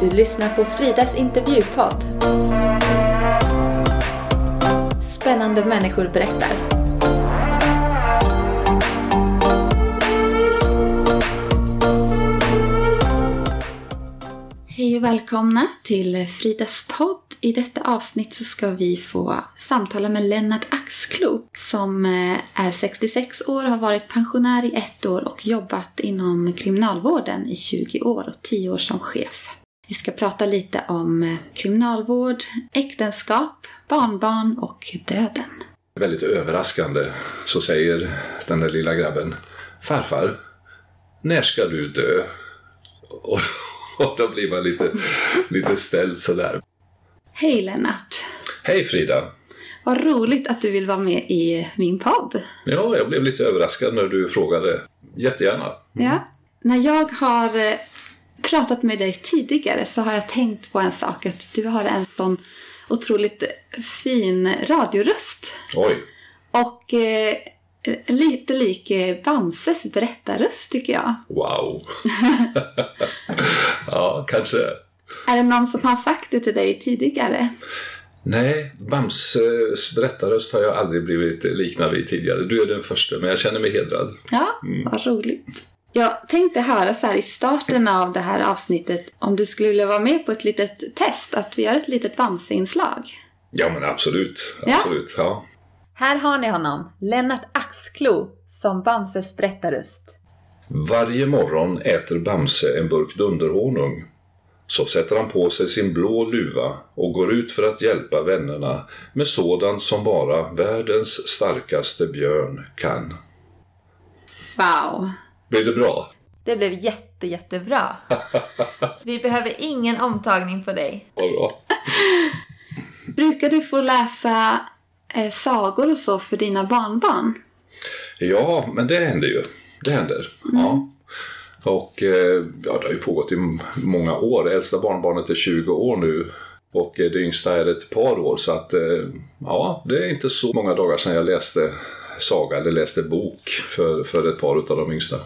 Du lyssnar på Fridas intervjupodd. Spännande människor berättar. Hej och välkomna till Fridas podd. I detta avsnitt så ska vi få samtala med Lennart Axklo som eh, är 66 år, har varit pensionär i ett år och jobbat inom kriminalvården i 20 år och 10 år som chef. Vi ska prata lite om eh, kriminalvård, äktenskap, barnbarn och döden. Väldigt överraskande så säger den där lilla grabben Farfar, när ska du dö? Och, och då blir man lite, lite ställd sådär. Hej Lennart! Hej Frida! Vad roligt att du vill vara med i min podd. Ja, jag blev lite överraskad när du frågade. Jättegärna. Ja. När jag har eh, pratat med dig tidigare så har jag tänkt på en sak. Att du har en sån otroligt fin radioröst. Oj, Och eh, lite lik eh, Bamses berättarröst tycker jag. wow. ja, kanske. Är det någon som har sagt det till dig tidigare? Nej, Bamses berättarröst har jag aldrig blivit liknad vid tidigare. Du är den första, men jag känner mig hedrad. Ja, vad roligt. Jag tänkte höra så här i starten av det här avsnittet om du skulle vilja vara med på ett litet test, att vi gör ett litet Bamse-inslag. Ja, men absolut. Ja. Absolut, ja. Här har ni honom, Lennart Axklo, som Bamses berättarröst. Varje morgon äter Bamse en burk dunderhonung. Så sätter han på sig sin blå luva och går ut för att hjälpa vännerna med sådant som bara världens starkaste björn kan. Wow! Blir det bra? Det blev jätte, jättebra. Vi behöver ingen omtagning på dig. Vad bra. Brukar du få läsa eh, sagor och så för dina barnbarn? Ja, men det händer ju. Det händer. Ja. Och eh, ja, det har ju pågått i många år. Det äldsta barnbarnet är 20 år nu och eh, det yngsta är ett par år. Så att eh, ja, det är inte så många dagar sedan jag läste saga eller läste bok för, för ett par av de yngsta.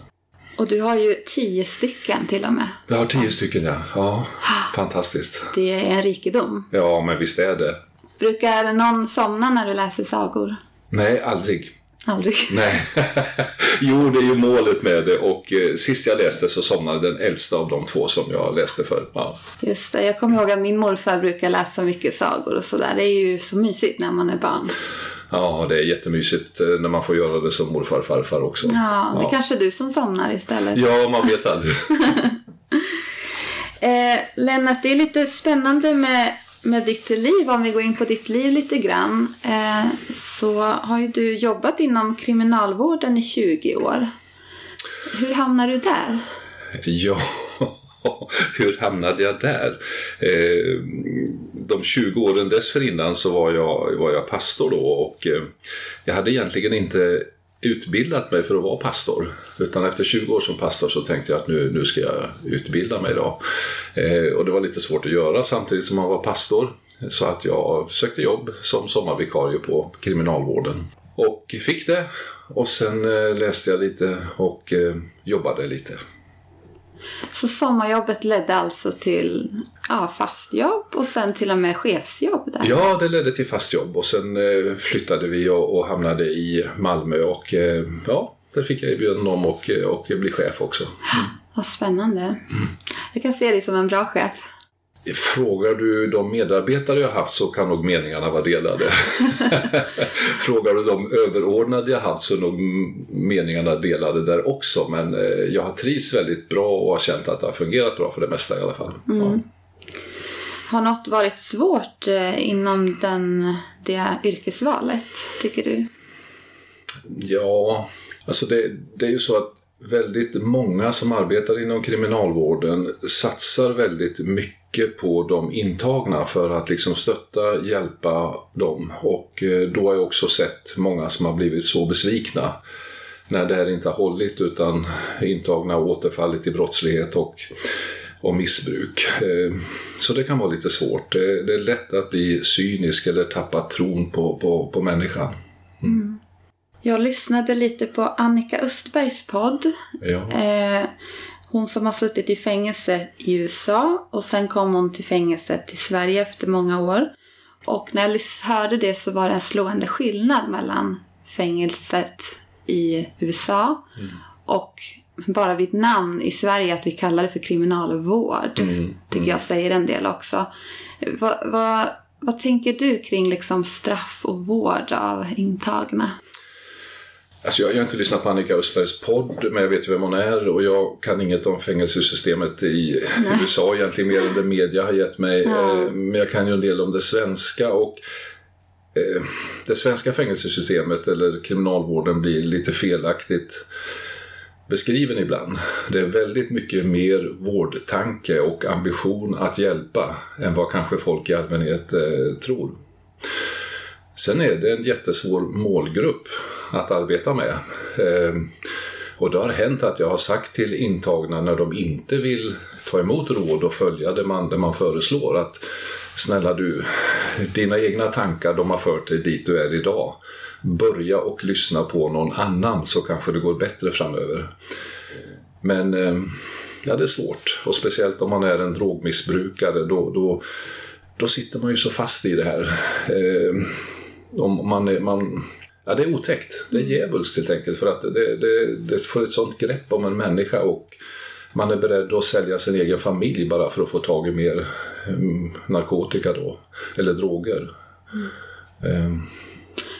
Och du har ju tio stycken till och med. Jag har tio stycken ja. Ja, fantastiskt. Det är en rikedom. Ja, men visst är det. Brukar någon somna när du läser sagor? Nej, aldrig. Aldrig. Nej. jo, det är ju målet med det och eh, sist jag läste så somnade den äldsta av de två som jag läste för. Ja. Just det, jag kommer ihåg att min morfar brukar läsa mycket sagor och sådär. Det är ju så mysigt när man är barn. Ja, det är jättemysigt eh, när man får göra det som morfar och farfar också. Ja, det är kanske du som somnar istället. Ja, man vet aldrig. Eh, Lennart, det är lite spännande med, med ditt liv. Om vi går in på ditt liv lite grann. Eh, så har ju du jobbat inom kriminalvården i 20 år. Hur hamnar du där? Ja, hur hamnade jag där? Eh, De 20 åren dessförinnan så var jag, var jag pastor då och eh, jag hade egentligen inte utbildat mig för att vara pastor. Utan efter 20 år som pastor så tänkte jag att nu, nu ska jag utbilda mig då. Eh, och det var lite svårt att göra samtidigt som man var pastor. Så att jag sökte jobb som sommarvikarie på kriminalvården. Och fick det. Och sen eh, läste jag lite och eh, jobbade lite. Så sommarjobbet ledde alltså till ja, fast jobb och sen till och med chefsjobb där. Ja, det ledde till fast jobb och sen eh, flyttade vi och, och hamnade i Malmö och eh, ja, där fick jag erbjudande om och, och bli chef också. Vad spännande. Jag kan se dig som en bra chef. Frågar du de medarbetare jag haft så kan nog meningarna vara delade. Frågar du de överordnade jag haft så är nog meningarna delade där också. Men eh, jag har trivts väldigt bra och har känt att det har fungerat bra för det mesta i alla fall. Ja. Har något varit svårt eh, inom den, det yrkesvalet, tycker du? Ja, alltså det, det är ju så att väldigt många som arbetar inom kriminalvården satsar väldigt mycket på de intagna för att liksom stötta, hjälpa dem. Och eh, då har jag också sett många som har blivit så besvikna när det här inte har hållit utan intagna har återfallit i brottslighet och, och missbruk. Eh, så det kan vara lite svårt. Det, det är lätt att bli cynisk eller tappa tron på, på, på människan. Jag lyssnade lite på Annika Östbergs podd. Ja. Eh, Hon som har suttit i fängelse i USA och sen kom hon till fängelset till Sverige efter många år. Och när jag hörde det så var det en slående skillnad mellan fängelset i USA mm. och bara vid namn i Sverige att vi kallar det för kriminalvård. Mm. Tycker jag säger en del också. Vad, vad, vad tänker du kring liksom straff och vård av intagna? Alltså jag, jag har inte lyssnat på Annika Östbergs podd, men jag vet ju vem hon är och jag kan inget om fängelsesystemet i Nej. USA egentligen mer än det media har gett mig. Ja. Eh, men jag kan ju en del om det svenska och eh, det svenska fängelsesystemet eller kriminalvården blir lite felaktigt beskriven ibland. Det är väldigt mycket mer vårdtanke och ambition att hjälpa än vad kanske folk i allmänhet eh, tror. Sen är det en jättesvår målgrupp att arbeta med. Ehm, och det har hänt att jag har sagt till intagna när de inte vill ta emot råd och följa det man, det man föreslår att snälla du, dina egna tankar de har fört dig dit du är idag börja och lyssna på någon annan så kanske det går bättre framöver. Men ehm, ja, det är svårt och speciellt om man är en drogmissbrukare då, då, då sitter man ju så fast i det här. Ehm, om man, man, ja, det är otäckt, det är djävulskt helt enkelt för att det, det, det får ett sånt grepp om en människa och man är beredd att sälja sin egen familj bara för att få tag i mer um, narkotika då, eller droger. Mm. Um,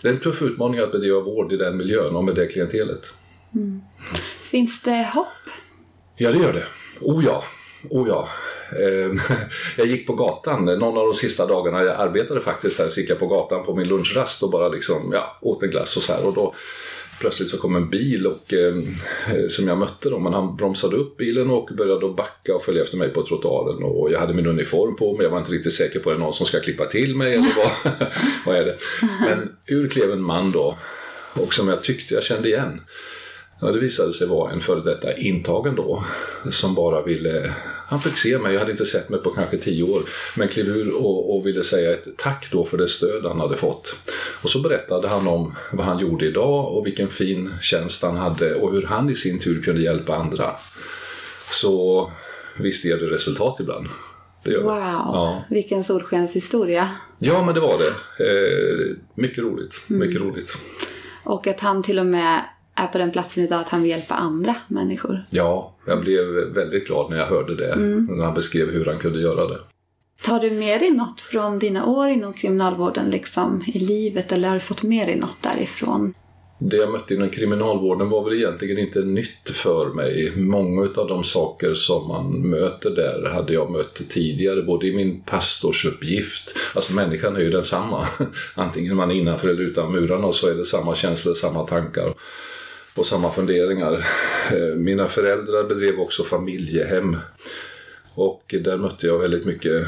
det är en tuff utmaning att bedriva vård i den miljön och med det klientelet. Mm. Finns det hopp? Ja, det gör det. Oh ja. Oh ja. Ehm, jag gick på gatan någon av de sista dagarna jag arbetade faktiskt där. Så gick jag på gatan på min lunchrast och bara liksom, ja, åt en glass och så här. Och då plötsligt så kom en bil och, ehm, eh, som jag mötte då, men han bromsade upp bilen och började backa och följa efter mig på trottoaren. Och jag hade min uniform på mig, jag var inte riktigt säker på om det någon som ska klippa till mig eller vad, vad är det. Men ur klev en man då, och som jag tyckte jag kände igen. Ja, det visade sig vara en före detta intagen då som bara ville, han fick se mig, jag hade inte sett mig på kanske tio år, men klev ur och, och, ville säga ett tack då för det stöd han hade fått. Och så berättade han om vad han gjorde idag och vilken fin tjänst han hade och hur han i sin tur kunde hjälpa andra. Så visst ger det resultat ibland. Det wow, ja. vilken solskenshistoria. Ja, men det var det. Eh, mycket roligt. Mycket mm. roligt. Och att han till och med är på den platsen idag att han vill hjälpa andra människor. Ja, jag blev väldigt glad när jag hörde det, mm. när han beskrev hur han kunde göra det. Tar du med dig något från dina år inom kriminalvården liksom, i livet eller har du fått med dig något därifrån? Det jag mötte inom kriminalvården var väl egentligen inte nytt för mig. Många av de saker som man möter där hade jag mött tidigare, både i min pastorsuppgift. Alltså människan är ju densamma. Antingen man är innanför eller utan murarna så är det samma känslor, samma tankar och samma funderingar. Eh, mina föräldrar bedrev också familjehem och där mötte jag väldigt mycket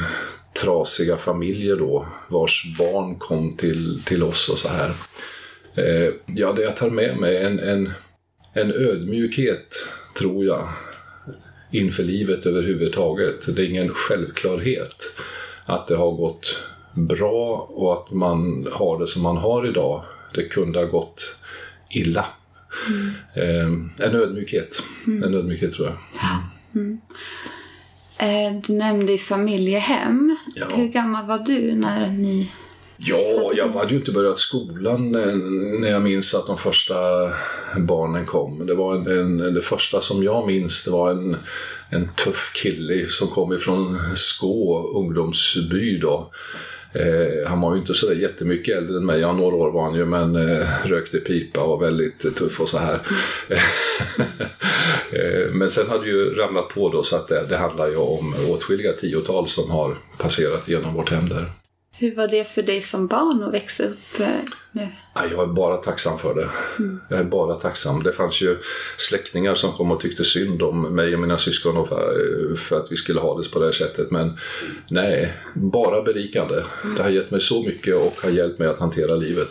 trasiga familjer då vars barn kom till, till oss och så här. Eh, ja, det jag tar med mig en, en, en ödmjukhet tror jag inför livet överhuvudtaget. Det är ingen självklarhet att det har gått bra och att man har det som man har idag. Det kunde ha gått illa. Mm. en ödmjukhet. Mm. En ödmjukhet tror jag. Mm. Eh, du nämnde familjehem. Ja. Hur gammal var du när ni Ja, jag hade ju inte börjat skolan när jag minns att de första barnen kom. Det, var en, en, det första som jag minns det var en, en tuff kille som kom ifrån Skå ungdomsby då. Eh, han var ju inte så jättemycket äldre än mig, ja några år var han ju men eh, rökte pipa och var väldigt eh, tuff och så här. eh, men sen hade ju ramlat på då så att det, det handlar ju om åtskilliga tiotal som har passerat genom vårt hem där. Hur var det för dig som barn att växa upp eh, med? Jag är bara tacksam för det. Mm. Jag är bara tacksam. Det fanns ju släktingar som kom och tyckte synd om mig och mina syskon för att vi skulle ha det på det här sättet. Men nej, bara berikande. Mm. Det har gett mig så mycket och har hjälpt mig att hantera livet.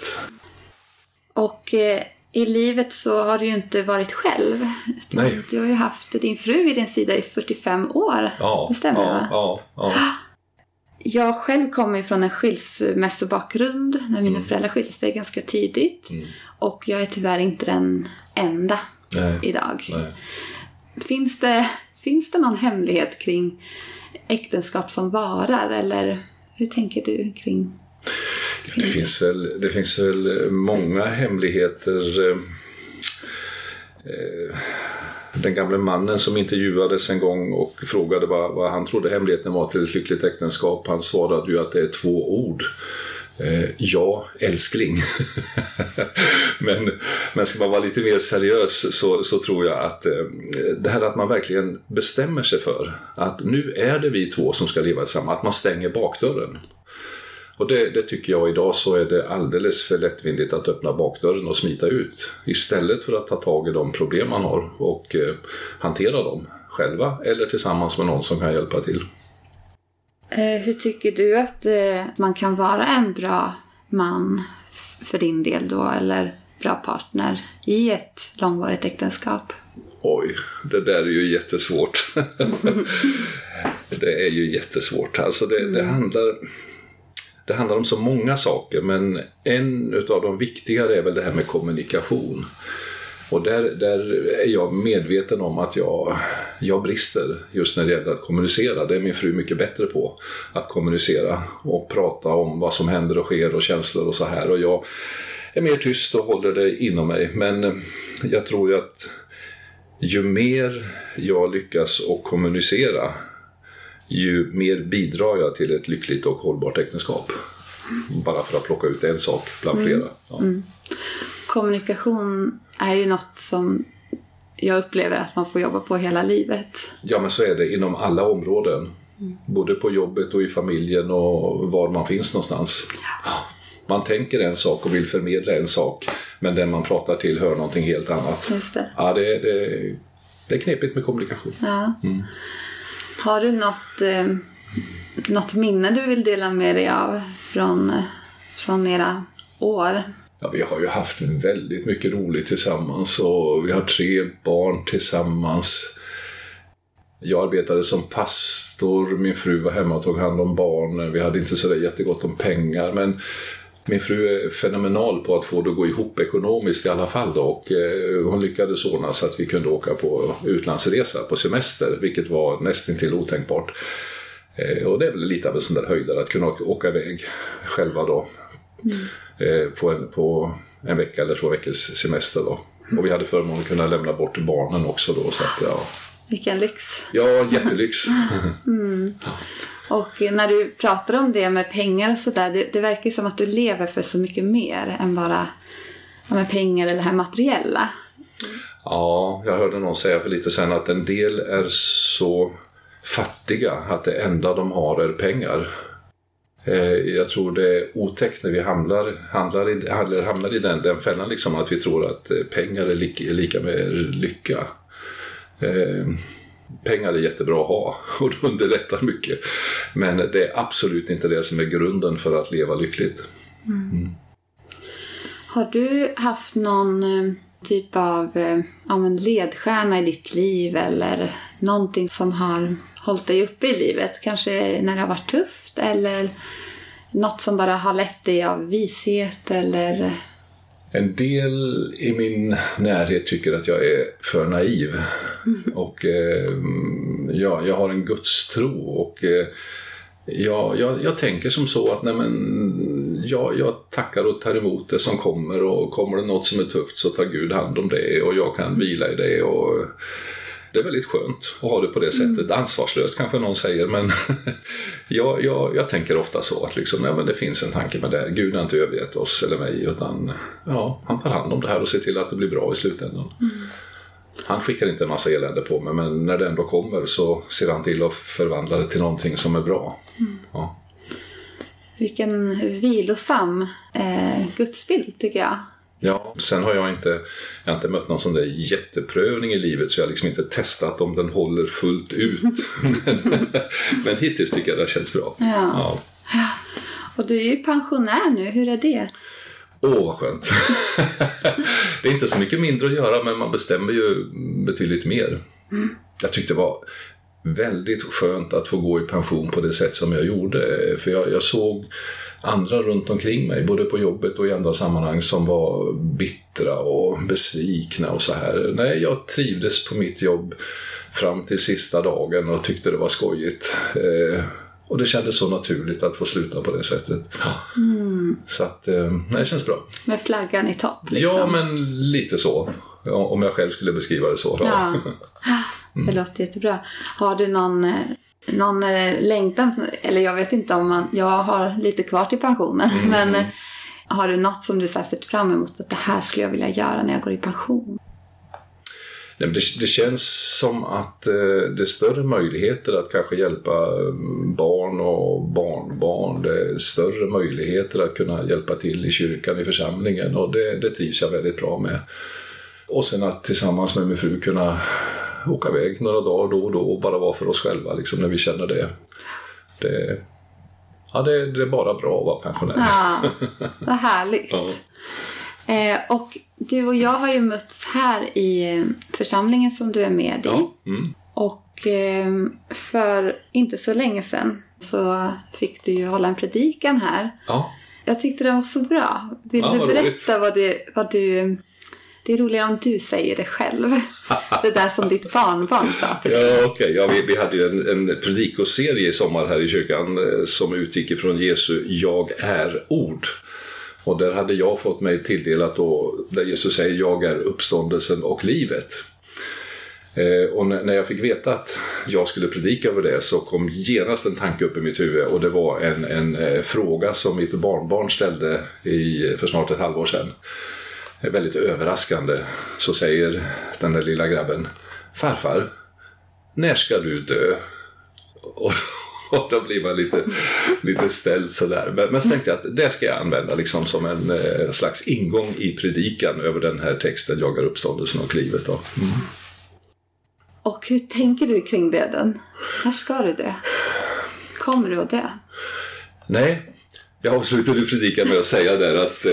Och eh, i livet så har du ju inte varit själv. Nej. Du har ju haft din fru vid din sida i 45 år. Ja, det stämmer ja, va? Ja, ja. Jag själv kommer från en skilsmässobakgrund när mina mm. föräldrar skilde sig ganska tidigt. Mm. Och jag är tyvärr inte den enda Nej. idag. Nej. Finns, det, Finns det någon hemlighet kring äktenskap som varar eller hur tänker du kring det finns, väl, det finns väl många hemligheter. Eh, eh, den gamle mannen som intervjuades en gång och frågade vad, vad han trodde hemligheten var till ett lyckligt äktenskap. Han svarade ju att det är två ord. Eh, ja, älskling. men, men ska man vara lite mer seriös så, så tror jag att eh, det här att man verkligen bestämmer sig för att nu är det vi två som ska leva tillsammans, att man stänger bakdörren. Och det, det, tycker jag idag så är det alldeles för lättvindigt att öppna bakdörren och smita ut. Istället för att ta tag i de problem man har och eh, hantera dem själva eller tillsammans med någon som kan hjälpa till. Eh, hur tycker du att eh, man kan vara en bra man för din del då eller bra partner i ett långvarigt äktenskap? Oj, det där är ju jättesvårt. det är ju jättesvårt. Alltså det, det handlar det handlar om så många saker men en av de viktigare är väl det här med kommunikation. Och där, där är jag medveten om att jag, jag brister just när det gäller att kommunicera. Det är min fru mycket bättre på. Att kommunicera och prata om vad som händer och sker och känslor och så här. Och jag är mer tyst och håller det inom mig. Men jag tror ju att ju mer jag lyckas att kommunicera ju mer bidrar jag till ett lyckligt och hållbart äktenskap. Bara för att plocka ut en sak bland mm. flera. Ja. Mm. Kommunikation är ju något som jag upplever att man får jobba på hela livet. Ja men så är det inom alla områden. Mm. Både på jobbet och i familjen och var man finns någonstans. Ja. Man tänker en sak och vill förmedla en sak men den man pratar till hör någonting helt annat. Just det. Ja, det, det, det är knepigt med kommunikation. Ja. Mm. Har du något, eh, något minne du vill dela med dig av från, från era år? Ja, vi har ju haft väldigt mycket roligt tillsammans och vi har tre barn tillsammans. Jag arbetade som pastor, min fru var hemma och tog hand om barnen. Vi hade inte sådär jättegott om pengar men min fru är fenomenal på att få det att gå ihop ekonomiskt i alla fall då, och eh, hon lyckades ordna så att vi kunde åka på utlandsresa på semester vilket var nästintill otänkbart. Eh, och det är väl lite av en sån där höjdare att kunna åka iväg själva då mm. eh, på, en, på en vecka eller två veckors semester då. Och vi hade förmånen att kunna lämna bort barnen också då. Så att, ja. Vilken lyx! Ja, jättelyx! mm. Och när du pratar om det med pengar och sådär, det, det verkar som att du lever för så mycket mer än bara ja, med pengar eller det här materiella. Ja, jag hörde någon säga för lite sen att en del är så fattiga att det enda de har är pengar. Eh, jag tror det är otäckt när vi hamnar, handlar i, hamnar i den, den fällan, liksom, att vi tror att eh, pengar är lika, lika med lycka. Eh, Pengar är jättebra att ha och det underlättar mycket. Men det är absolut inte det som är grunden för att leva lyckligt. Mm. Mm. Har du haft någon eh, typ av eh, ja, ledstjärna i ditt liv eller någonting som har hållit dig uppe i livet? Kanske när det har varit tufft eller något som bara har lett dig av vishet eller en del i min närhet tycker att jag är för naiv. Mm. Och eh, ja, jag har en gudstro och eh, ja, jag, jag, tänker som så att nej men, ja, jag tackar och tar emot det som kommer och kommer det något som är tufft så tar Gud hand om det och jag kan vila i det. Och, det är väldigt skönt att ha det på det sättet. Mm. Ansvarslöst kanske någon säger men jag, jag, jag tänker ofta så att liksom, ja, men det finns en tanke med det. Gud har inte övergett oss eller mig utan ja, han tar hand om det här och ser till att det blir bra i slutändan. Mm. Han skickar inte en massa elände på mig men när det ändå kommer så ser han till att förvandla det till någonting som är bra. Mm. Ja. Vilken vilosam eh, gudsbild tycker jag. Ja, sen har jag inte, jag har inte mött någon sån där jätteprövning i livet så jag har liksom inte testat om den håller fullt ut. men, men hittills tycker jag det känns bra. Ja. ja. Och du är ju pensionär nu, hur är det? Åh, oh, vad skönt! det är inte så mycket mindre att göra men man bestämmer ju betydligt mer. Mm. Jag tyckte det var väldigt skönt att få gå i pension på det sätt som jag gjorde. För jag, jag såg andra runt omkring mig, både på jobbet och i andra sammanhang, som var bittra och besvikna och så här. Nej, jag trivdes på mitt jobb fram till sista dagen och tyckte det var skojigt. Eh, och det kändes så naturligt att få sluta på det sättet. Mm. Så att, eh, det känns bra. Med flaggan i topp liksom. Ja, men lite så. Om jag själv skulle beskriva det så. Ja. Det låter jättebra. Har du någon, eh, någon eh, längtan, eller jag vet inte om man, jag har lite kvar till pensionen, Mm. men eh, har du något som du så sett fram emot att det här skulle jag vilja göra när jag går i pension? Nej, det, det känns som att eh, det är större möjligheter att kanske hjälpa eh, barn och barnbarn. Det är större möjligheter att kunna hjälpa till i kyrkan, i församlingen och det, det trivs jag väldigt bra med. Och sen att tillsammans med min fru kunna åka iväg några dagar då och då och bara vara för oss själva liksom, när vi känner det. det ja, det, det är bara bra att vara pensionär. Ja, vad härligt. Ja. Eh, och du och jag har ju mötts här i församlingen som du är med i. Ja. Mm. Och eh, för inte så länge sedan så fick du ju hålla en predikan här. ja. Jag tyckte det var så bra. Vill Ja, du berätta vad du, vad du... Det är roligare om du säger det själv. det där som ditt barnbarn sa till dig. Ja, okej. Ja, vi, vi hade ju en, en predikoserie i sommar här i kyrkan eh, som utgick ifrån Jesu Jag är-ord. Och där hade jag fått mig tilldelat då, där Jesus säger Jag är uppståndelsen och livet. Eh, och när, när jag fick veta att jag skulle predika över det så kom genast en tanke upp i mitt huvud och det var en, en eh, fråga som mitt barnbarn ställde i, för snart ett halvår sedan. Väldigt överraskande så säger den där lilla grabben Farfar, när ska du dö? Och, och då blir man lite, lite ställd sådär. Men, men så tänkte jag att det ska jag använda liksom som en eh, slags ingång i predikan över den här texten Jag är uppståndelsen och livet. Då. Mm. Och hur tänker du kring döden? När ska du dö? Kommer du att dö? Nej, jag avslutade predikan med att säga där att eh,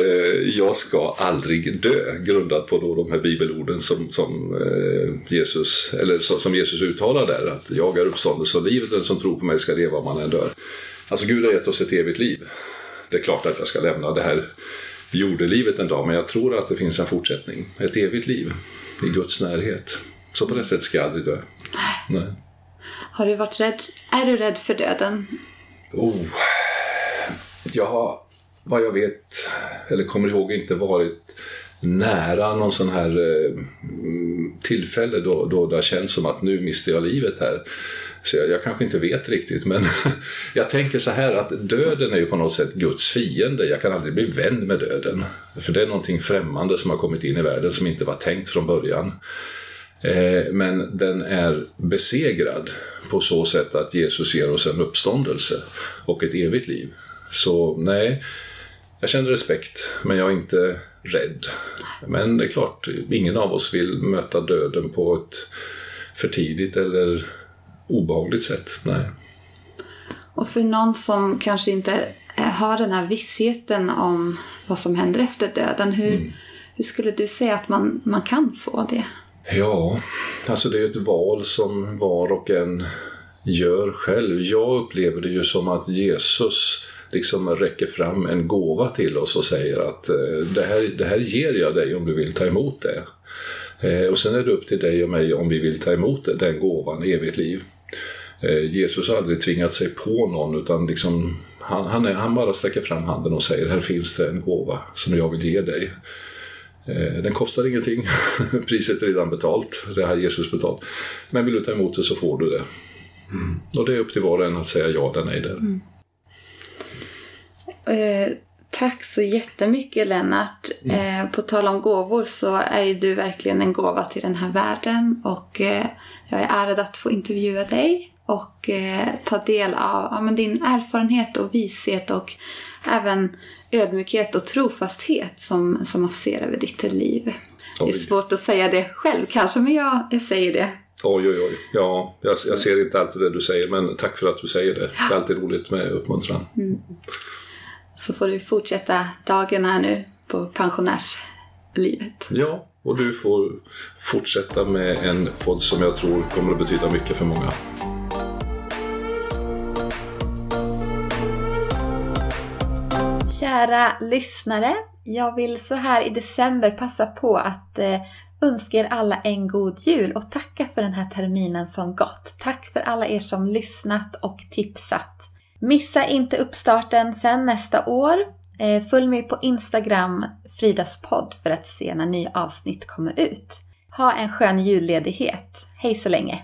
jag ska aldrig dö grundat på då de här bibelorden som, som, eh, Jesus, eller som, som Jesus uttalar där att jag är uppståndelse och livet, den som tror på mig ska leva om han än dör. Alltså Gud har gett oss ett evigt liv. Det är klart att jag ska lämna det här jordelivet en dag men jag tror att det finns en fortsättning, ett evigt liv i Guds närhet. Så på det sättet ska jag aldrig dö. Nej. Har du varit rädd? Är du rädd för döden? Oh. Jag har, vad jag vet, eller kommer ihåg, inte varit nära någon sån här eh, tillfälle då, då det har känts som att nu mister jag livet här. Så jag, jag kanske inte vet riktigt, men jag tänker så här att döden är ju på något sätt Guds fiende. Jag kan aldrig bli vän med döden. För det är någonting främmande som har kommit in i världen som inte var tänkt från början. Eh, Men den är besegrad på så sätt att Jesus ger oss en uppståndelse och ett evigt liv. Så nej, jag känner respekt, men jag är inte rädd. Men det är klart, ingen av oss vill möta döden på ett för tidigt eller obehagligt sätt. Nej. Och för någon som kanske inte har den här vissheten om vad som händer efter döden, hur, hur skulle du säga att man, man kan få det? Ja, alltså det är ett val som var och en gör själv. Jag upplever det ju som att Jesus liksom räcker fram en gåva till oss och säger att eh, det här, det här ger jag dig om du vill ta emot det. Eh, Och sen är det upp till dig och mig om vi vill ta emot den gåvan, evigt liv. Eh, Jesus har aldrig tvingat sig på någon utan liksom, han, han, är, han bara sträcker fram handen och säger här finns det en gåva som jag vill ge dig. Den kostar ingenting, priset är redan betalt, det har Jesus betalt. Men vill du ta emot det så får du det. Och det är upp till var och en att säga ja eller nej där. Eh, tack så jättemycket Lennart. Eh, på tal om gåvor så är ju du verkligen en gåva till den här världen och eh, jag är ärad att få intervjua dig och ta del av ja, din erfarenhet och vishet och även ödmjukhet och trofasthet som, som man ser över ditt liv. Det är Oj. svårt att säga det själv kanske, men jag, jag säger det. Oj, oj, oj. Ja, jag, jag ser inte alltid det du säger, men tack för att du säger det. Det är alltid roligt med uppmuntran. Så får du fortsätta dagen här nu på pensionärslivet. Ja, och du får fortsätta med en podd som jag tror kommer att betyda mycket för många. Kära lyssnare, jag vill så här i december passa på att eh, önska er alla en god jul och tacka för den här terminen som gått. Tack för alla er som lyssnat och tipsat. Missa inte uppstarten sen nästa år. Eh, följ mig på Instagram, Fridas podd, för att se när nya avsnitt kommer ut. Ha en skön julledighet. Hej så länge!